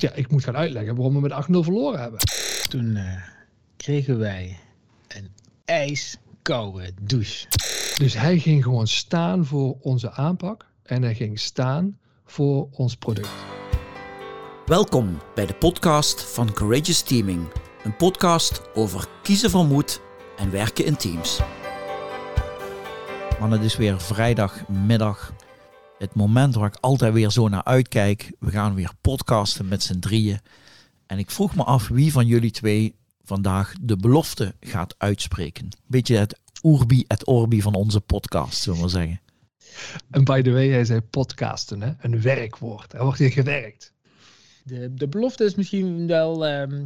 dacht, ja, ik moet gaan uitleggen waarom we met 8-0 verloren hebben. Toen uh, kregen wij een ijskoude douche. Dus hij ging gewoon staan voor onze aanpak en hij ging staan voor ons product. Welkom bij de podcast van Courageous Teaming. Een podcast over kiezen van moed en werken in teams. Man, het is weer vrijdagmiddag. Het moment waar ik altijd weer zo naar uitkijk. We gaan weer podcasten met z'n drieën. En ik vroeg me af wie van jullie twee vandaag de belofte gaat uitspreken. Beetje het urbi et orbi van onze podcast, zullen we zeggen. En by the way, hij zei podcasten, hè? een werkwoord. Er wordt hier gewerkt. De, de belofte is misschien wel ehm,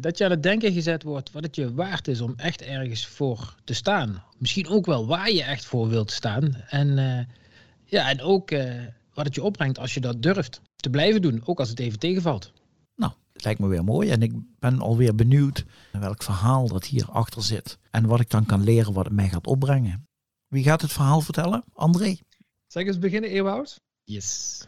dat je aan het denken gezet wordt wat het je waard is om echt ergens voor te staan. Misschien ook wel waar je echt voor wilt staan. En, uh, ja, en ook uh, wat het je opbrengt als je dat durft te blijven doen, ook als het even tegenvalt. Nou, het lijkt me weer mooi en ik ben alweer benieuwd welk verhaal dat hier achter zit. En wat ik dan kan leren wat het mij gaat opbrengen. Wie gaat het verhaal vertellen? André? Zal ik eens beginnen, Ewout? Yes.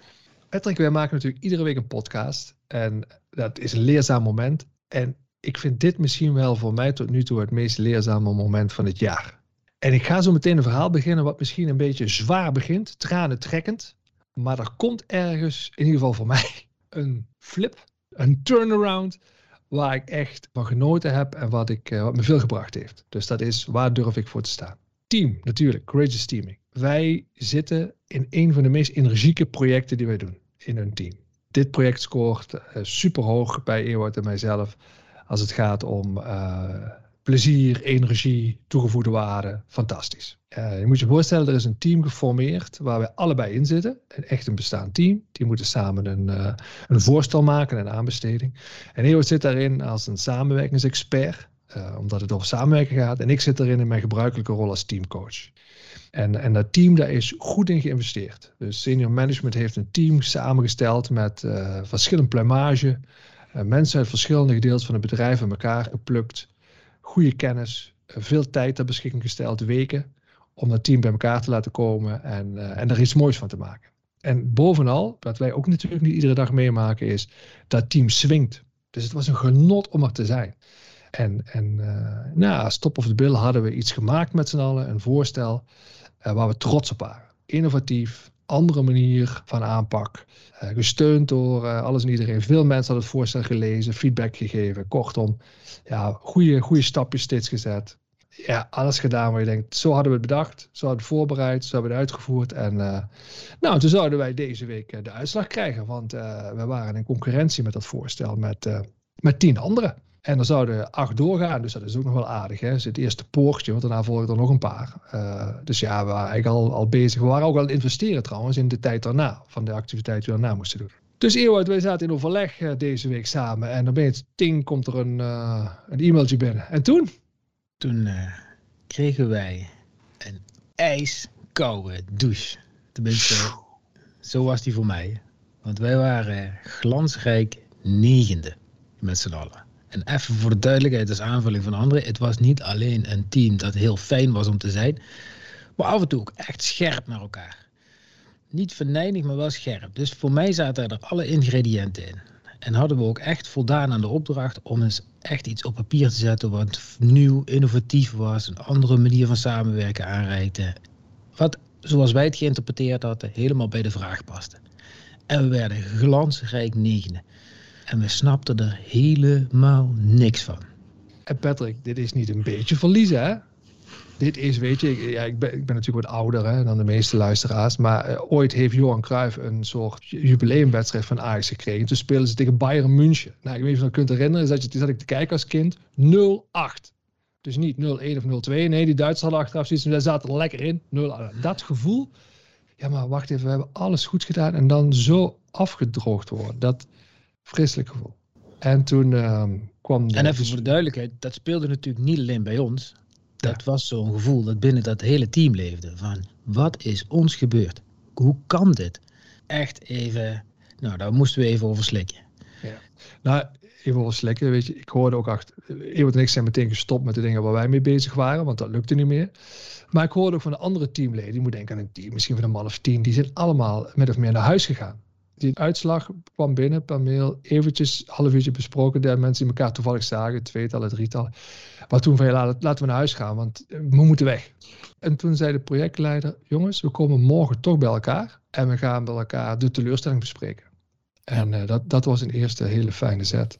Patrick, wij maken natuurlijk iedere week een podcast. En dat is een leerzaam moment. En ik vind dit misschien wel voor mij tot nu toe het meest leerzame moment van het jaar. En ik ga zo meteen een verhaal beginnen wat misschien een beetje zwaar begint, tranen trekkend. Maar er komt ergens, in ieder geval voor mij, een flip, een turnaround, waar ik echt van genoten heb en wat, ik, eh, wat me veel gebracht heeft. Dus dat is, waar durf ik voor te staan? Team, natuurlijk, Courageous Teaming. Wij zitten in een van de meest energieke projecten die wij doen in een team. Dit project scoort uh, super hoog bij Ewout en mijzelf als het gaat om uh, plezier, energie, toegevoegde waarde. Fantastisch. Uh, je moet je voorstellen, er is een team geformeerd waar we allebei in zitten. Echt een bestaand team. Die moeten samen een, uh, een voorstel maken, een aanbesteding. En Ewout zit daarin als een samenwerkingsexpert. omdat het over samenwerken gaat. En ik zit erin in mijn gebruikelijke rol als teamcoach. En, en dat team, daar is goed in geïnvesteerd. Dus senior management heeft een team samengesteld met uh, verschillend plumage. Mensen uit verschillende gedeelten van het bedrijf in elkaar geplukt. Goede kennis, uh, veel tijd ter beschikking gesteld, weken. Om dat team bij elkaar te laten komen en, en er iets moois van te maken. En bovenal, wat wij ook natuurlijk niet iedere dag meemaken, is dat team swingt. Dus het was een genot om er te zijn. En, en nou, als top of the bill hadden we iets gemaakt met z'n allen, een voorstel. Uh, waar we trots op waren. Innovatief, andere manier van aanpak. Uh, gesteund door uh, alles en iedereen. Veel mensen hadden het voorstel gelezen, feedback gegeven. Kortom, ja, goede, goede stapjes steeds gezet. Ja, alles gedaan waar je denkt, zo hadden we het bedacht, zo hadden we het voorbereid, zo hebben we het uitgevoerd. En nou, toen zouden wij deze week de uitslag krijgen, want we waren in concurrentie met dat voorstel met, met tien anderen. En er zouden acht doorgaan, dus dat is ook nog wel aardig. Hè? Dus het eerste poortje, want daarna volgen er nog een paar. Uh, dus ja, we waren eigenlijk al, al bezig. We waren ook al aan het investeren trouwens in de tijd daarna, van de activiteit die we daarna moesten doen. Dus Ewout, wij zaten in overleg uh, deze week samen. En het ting, komt er een, uh, een e-mailtje binnen. En toen? Toen kregen wij een ijskoude douche. Tenminste, zo was die voor mij. Want wij waren glansrijk negende met z'n allen. En even voor de duidelijkheid als aanvulling van anderen. Het was niet alleen een team dat heel fijn was om te zijn. Maar af en toe ook echt scherp naar elkaar. Niet venijnig, maar wel scherp. Dus voor mij zaten er alle ingrediënten in. En hadden we ook echt voldaan aan de opdracht om eens echt iets op papier te zetten wat nieuw, innovatief was, een andere manier van samenwerken aanreikte. Wat, zoals wij het geïnterpreteerd hadden, helemaal bij de vraag paste. En we werden glansrijk negende. En we snapten er helemaal niks van. En Patrick, dit is niet een beetje verliezen, hè? Dit is, weet je, ik, ja, ik, ben, ik ben natuurlijk wat ouder hè, dan de meeste luisteraars. Maar uh, ooit heeft Johan Cruijff een soort jubileumwedstrijd van Ajax gekregen. Toen speelden ze tegen Bayern München. Nou, ik weet niet of je dat kunt herinneren. Is dat je, zat ik te kijken als kind. 0-8. Dus niet 0-1 of 0-2. Nee, die Duitsers hadden achteraf zoiets. Zij zaten er lekker in. 0 Dat gevoel. Ja, maar wacht even. We hebben alles goed gedaan. En dan zo afgedroogd worden. Dat, Vreselijk gevoel. En toen uh, kwam. En even voor de duidelijkheid, dat speelde natuurlijk niet alleen bij ons. Dat ja. was zo'n gevoel dat binnen dat hele team leefde. Van wat is ons gebeurd? Hoe kan dit? Echt even. Nou, daar moesten we even over slikken. Ja. Nou, even over slikken. Weet je, ik hoorde ook achter. Ewart en ik zijn meteen gestopt met de dingen waar wij mee bezig waren, want dat lukte niet meer. Maar ik hoorde ook van de andere teamleden. Die moet denken aan een team, misschien van een man of tien. Die zijn allemaal met of meer naar huis gegaan die uitslag kwam binnen per mail, eventjes half uurtje besproken, de mensen die elkaar toevallig zagen, tweetal, drietal. Maar toen van, ja, laten we naar huis gaan, want we moeten weg. En toen zei de projectleider, jongens, we komen morgen toch bij elkaar en we gaan bij elkaar de teleurstelling bespreken. En uh, dat, dat was een eerste hele fijne zet.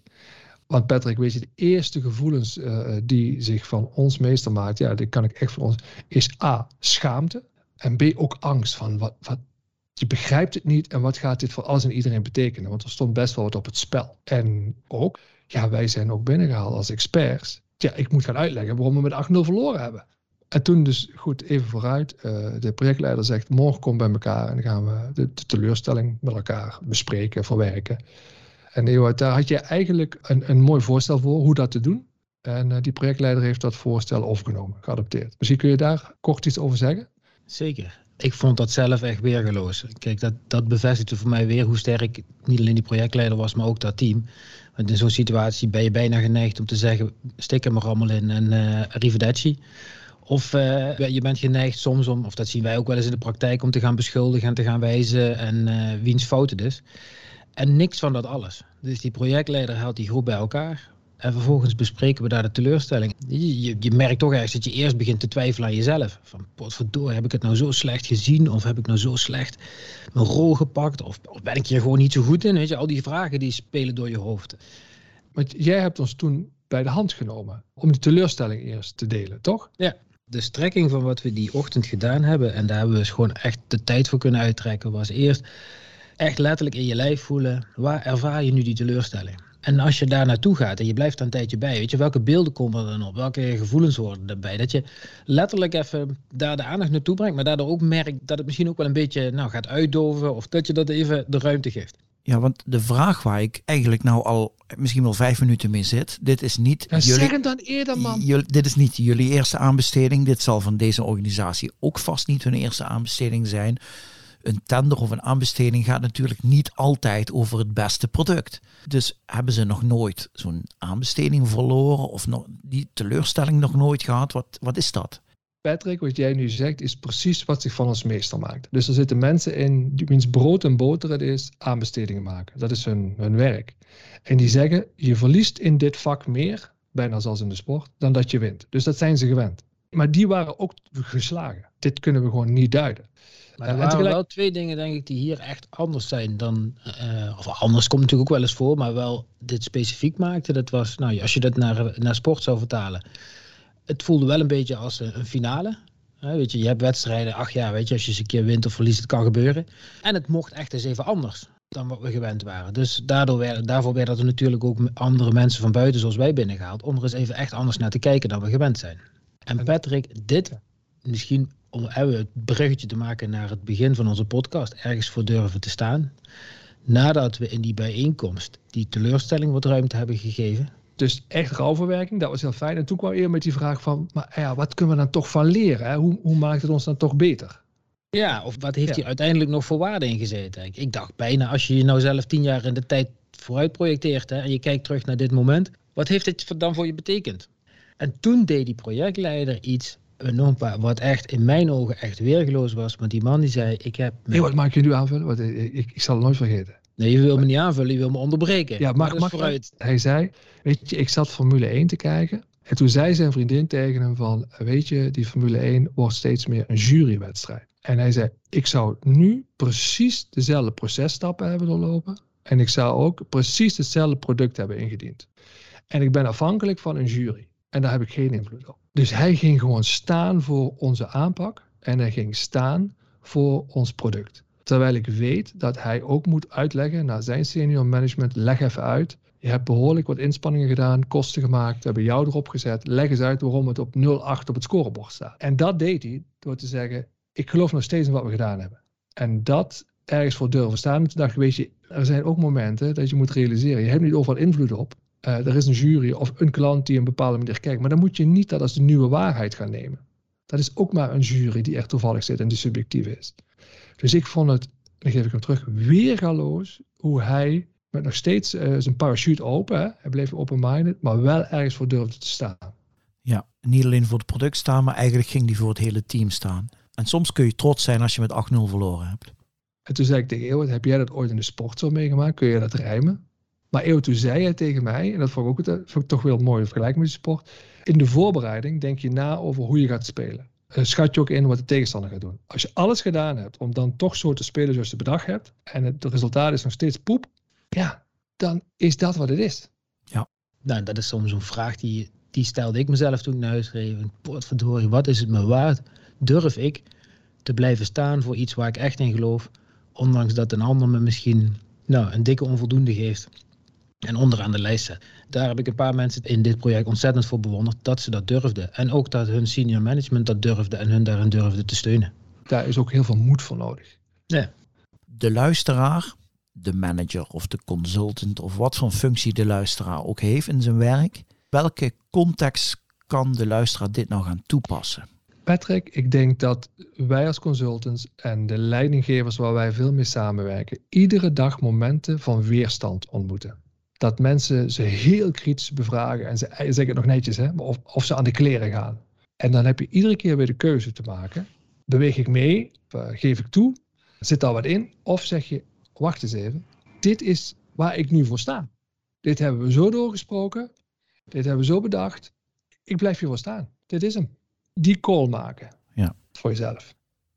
Want Patrick, weet je, de eerste gevoelens uh, die zich van ons meester maakt, ja, die kan ik echt voor ons, is A, schaamte. En B, ook angst van wat, wat, je begrijpt het niet en wat gaat dit voor alles en iedereen betekenen? Want er stond best wel wat op het spel. En ook, ja, wij zijn ook binnengehaald als experts. Ja, ik moet gaan uitleggen waarom we met 8-0 verloren hebben. En toen dus, goed, even vooruit. Uh, de projectleider zegt, morgen kom bij elkaar en dan gaan we de, teleurstelling met elkaar bespreken, verwerken. En Ewout, daar had je eigenlijk een, een mooi voorstel voor hoe dat te doen. En uh, die projectleider heeft dat voorstel overgenomen, geadopteerd. Misschien kun je daar kort iets over zeggen? Zeker. Ik vond dat zelf echt weergeloos. Kijk, dat, dat bevestigde voor mij weer hoe sterk niet alleen die projectleider was, maar ook dat team. Want in zo'n situatie ben je bijna geneigd om te zeggen, stik er allemaal in en uh. Of uh, je bent geneigd soms om, of dat zien wij ook wel eens in de praktijk, om te gaan beschuldigen en te gaan wijzen en uh, wiens fout het is. En niks van dat alles. Dus die projectleider haalt die groep bij elkaar. En vervolgens bespreken we daar de teleurstelling. Je, je, je, merkt toch ergens dat je eerst begint te twijfelen aan jezelf. Van, potverdorie, heb ik het nou zo slecht gezien? Of heb ik nou zo slecht mijn rol gepakt? Of, of ben ik hier gewoon niet zo goed in? Weet je, al die vragen die spelen door je hoofd. Want jij hebt ons toen bij de hand genomen om die teleurstelling eerst te delen, toch? Ja. De strekking van wat we die ochtend gedaan hebben, en daar hebben we dus gewoon echt de tijd voor kunnen uittrekken, was eerst echt letterlijk in je lijf voelen, waar ervaar je nu die teleurstelling? En als je daar naartoe gaat en je blijft daar een tijdje bij, weet je, welke beelden komen er dan op? Welke gevoelens worden erbij? Dat je letterlijk even daar de aandacht naartoe brengt, maar daardoor ook merkt dat het misschien ook wel een beetje nou, gaat uitdoven of dat je dat even de ruimte geeft. Ja, want de vraag waar ik eigenlijk nou al misschien wel vijf minuten mee zit, dit is niet. Ja, jullie, zeg het dan eerder, man. Jullie, dit is niet jullie eerste aanbesteding. Dit zal van deze organisatie ook vast niet hun eerste aanbesteding zijn een tender of een aanbesteding gaat natuurlijk niet altijd over het beste product. Dus hebben ze nog nooit zo'n aanbesteding verloren of nog die teleurstelling nog nooit gehad? Wat, wat is dat? Patrick, wat jij nu zegt, is precies wat zich van ons meester maakt. Dus er zitten mensen in, wiens brood en boter het is, aanbestedingen maken. Dat is hun, hun werk. En die zeggen, je verliest in dit vak meer, bijna zoals in de sport, dan dat je wint. Dus dat zijn ze gewend. Maar die waren ook geslagen. Dit kunnen we gewoon niet duiden. Maar er waren wel twee dingen, denk ik, die hier echt anders zijn dan. Uh, of anders komt natuurlijk ook wel eens voor, maar wel dit specifiek maakte. Dat was, nou, als je dat naar, naar sport zou vertalen. Het voelde wel een beetje als een, een finale. weet je, je hebt wedstrijden, ach ja, weet je, als je eens een keer wint of verliest, het kan gebeuren. En het mocht echt eens even anders dan wat we gewend waren. Dus daardoor werd, daarvoor werden er natuurlijk ook andere mensen van buiten, zoals wij, binnengehaald. Om er eens even echt anders naar te kijken dan we gewend zijn. En Patrick, dit misschien om het bruggetje te maken naar het begin van onze podcast, ergens voor durven te staan. Nadat we in die bijeenkomst die teleurstelling wat ruimte hebben gegeven. Dus echt rouwverwerking, dat was heel fijn. En toen kwam eerder met die vraag van, maar ja, wat kunnen we dan toch van leren? Hè? Hoe, hoe maakt het ons dan toch beter? Ja, of wat heeft hij uiteindelijk nog voor waarde ingezeten? Ik dacht bijna, als je je nou zelf tien jaar in de tijd vooruit projecteert hè, en je kijkt terug naar dit moment, wat heeft dit dan voor je betekend? En toen deed die projectleider iets enorm wat echt in mijn ogen echt weergeloos was. Want die man die zei, ik heb... Nee, wat maak je nu aanvullen? Wat, ik, ik, zal het nooit vergeten. Nee, je wil me niet aanvullen, je wil me onderbreken. Ja, mag vooruit. Hij zei, weet je, ik zat Formule 1 te kijken. En toen zei zijn vriendin tegen hem van, weet je, die Formule 1 wordt steeds meer een jurywedstrijd. En hij zei, ik zou nu precies dezelfde processtappen hebben doorlopen. En ik zou ook precies hetzelfde product hebben ingediend. En ik ben afhankelijk van een jury. En daar heb ik geen invloed op. Dus hij ging gewoon staan voor onze aanpak en hij ging staan voor ons product. Terwijl ik weet dat hij ook moet uitleggen naar zijn senior management, leg even uit. Je hebt behoorlijk wat inspanningen gedaan, kosten gemaakt, we hebben jou erop gezet. Leg eens uit waarom het op 0,8 op het scorebord staat. En dat deed hij door te zeggen, ik geloof nog steeds in wat we gedaan hebben. En dat ergens voor durven staan. En toen dacht weet je, er zijn ook momenten dat je moet realiseren, je hebt niet overal invloed op. Uh, er is een jury of een klant die een bepaalde manier kijkt. Maar dan moet je niet dat als de nieuwe waarheid gaan nemen. Dat is ook maar een jury die echt toevallig zit en die subjectief is. Dus ik vond het, dan geef ik hem terug, weergaloos hoe hij met nog steeds uh, zijn parachute open, hè, hij bleef open-minded, maar wel ergens voor durfde te staan. Ja, niet alleen voor het product staan, maar eigenlijk ging hij voor het hele team staan. En soms kun je trots zijn als je met 8-0 verloren hebt. En toen zei ik tegen Eeuwert, heb jij dat ooit in de sport zo meegemaakt? Kun je dat rijmen? Maar toen zei hij tegen mij, en dat vond ik ook vond ik toch wel een mooie vergelijking met de sport. In de voorbereiding denk je na over hoe je gaat spelen. Uh, schat je ook in wat de tegenstander gaat doen. Als je alles gedaan hebt om dan toch zo te spelen zoals je bedacht hebt, en het resultaat is nog steeds poep, ja, dan is dat wat het is. Ja, nou, dat is soms een vraag die, die stelde ik mezelf toen ik naar huis reed. Potverdorie, wat is het me waard? Durf ik te blijven staan voor iets waar ik echt in geloof, ondanks dat een ander me misschien nou, een dikke onvoldoende geeft en onderaan de lijst zet. Daar heb ik een paar mensen in dit project ontzettend voor bewonderd dat ze dat durfden. En ook dat hun senior management dat durfde en hun daarin durfde te steunen. Daar is ook heel veel moed voor nodig. Ja. De luisteraar, de manager of de consultant of wat voor functie de luisteraar ook heeft in zijn werk, welke context kan de luisteraar dit nou gaan toepassen? Patrick, ik denk dat wij als consultants en de leidinggevers waar wij veel mee samenwerken, iedere dag momenten van weerstand ontmoeten. Dat mensen ze heel kritisch bevragen en ze zeggen het nog netjes, hè, of, of ze aan de kleren gaan. En dan heb je iedere keer weer de keuze te maken. Beweeg ik mee? Geef ik toe? Zit daar wat in? Of zeg je, wacht eens even, dit is waar ik nu voor sta. Dit hebben we zo doorgesproken. Dit hebben we zo bedacht. Ik blijf hiervoor staan. Dit is hem die call maken. Ja. Voor jezelf.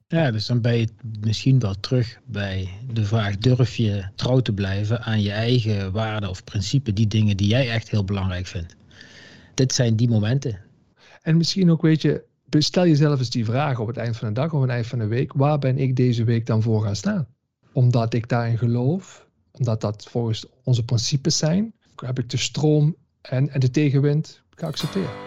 Ja, dus dan ben je misschien wel terug bij de vraag: durf je trouw te blijven aan je eigen waarden of principes, die dingen die jij echt heel belangrijk vindt? Dit zijn die momenten. En misschien ook, weet je, stel jezelf eens die vraag op het eind van de dag of het eind van de week: waar ben ik deze week dan voor gaan staan? Omdat ik daarin geloof, omdat dat volgens onze principes zijn, heb ik de stroom en, en de tegenwind geaccepteerd.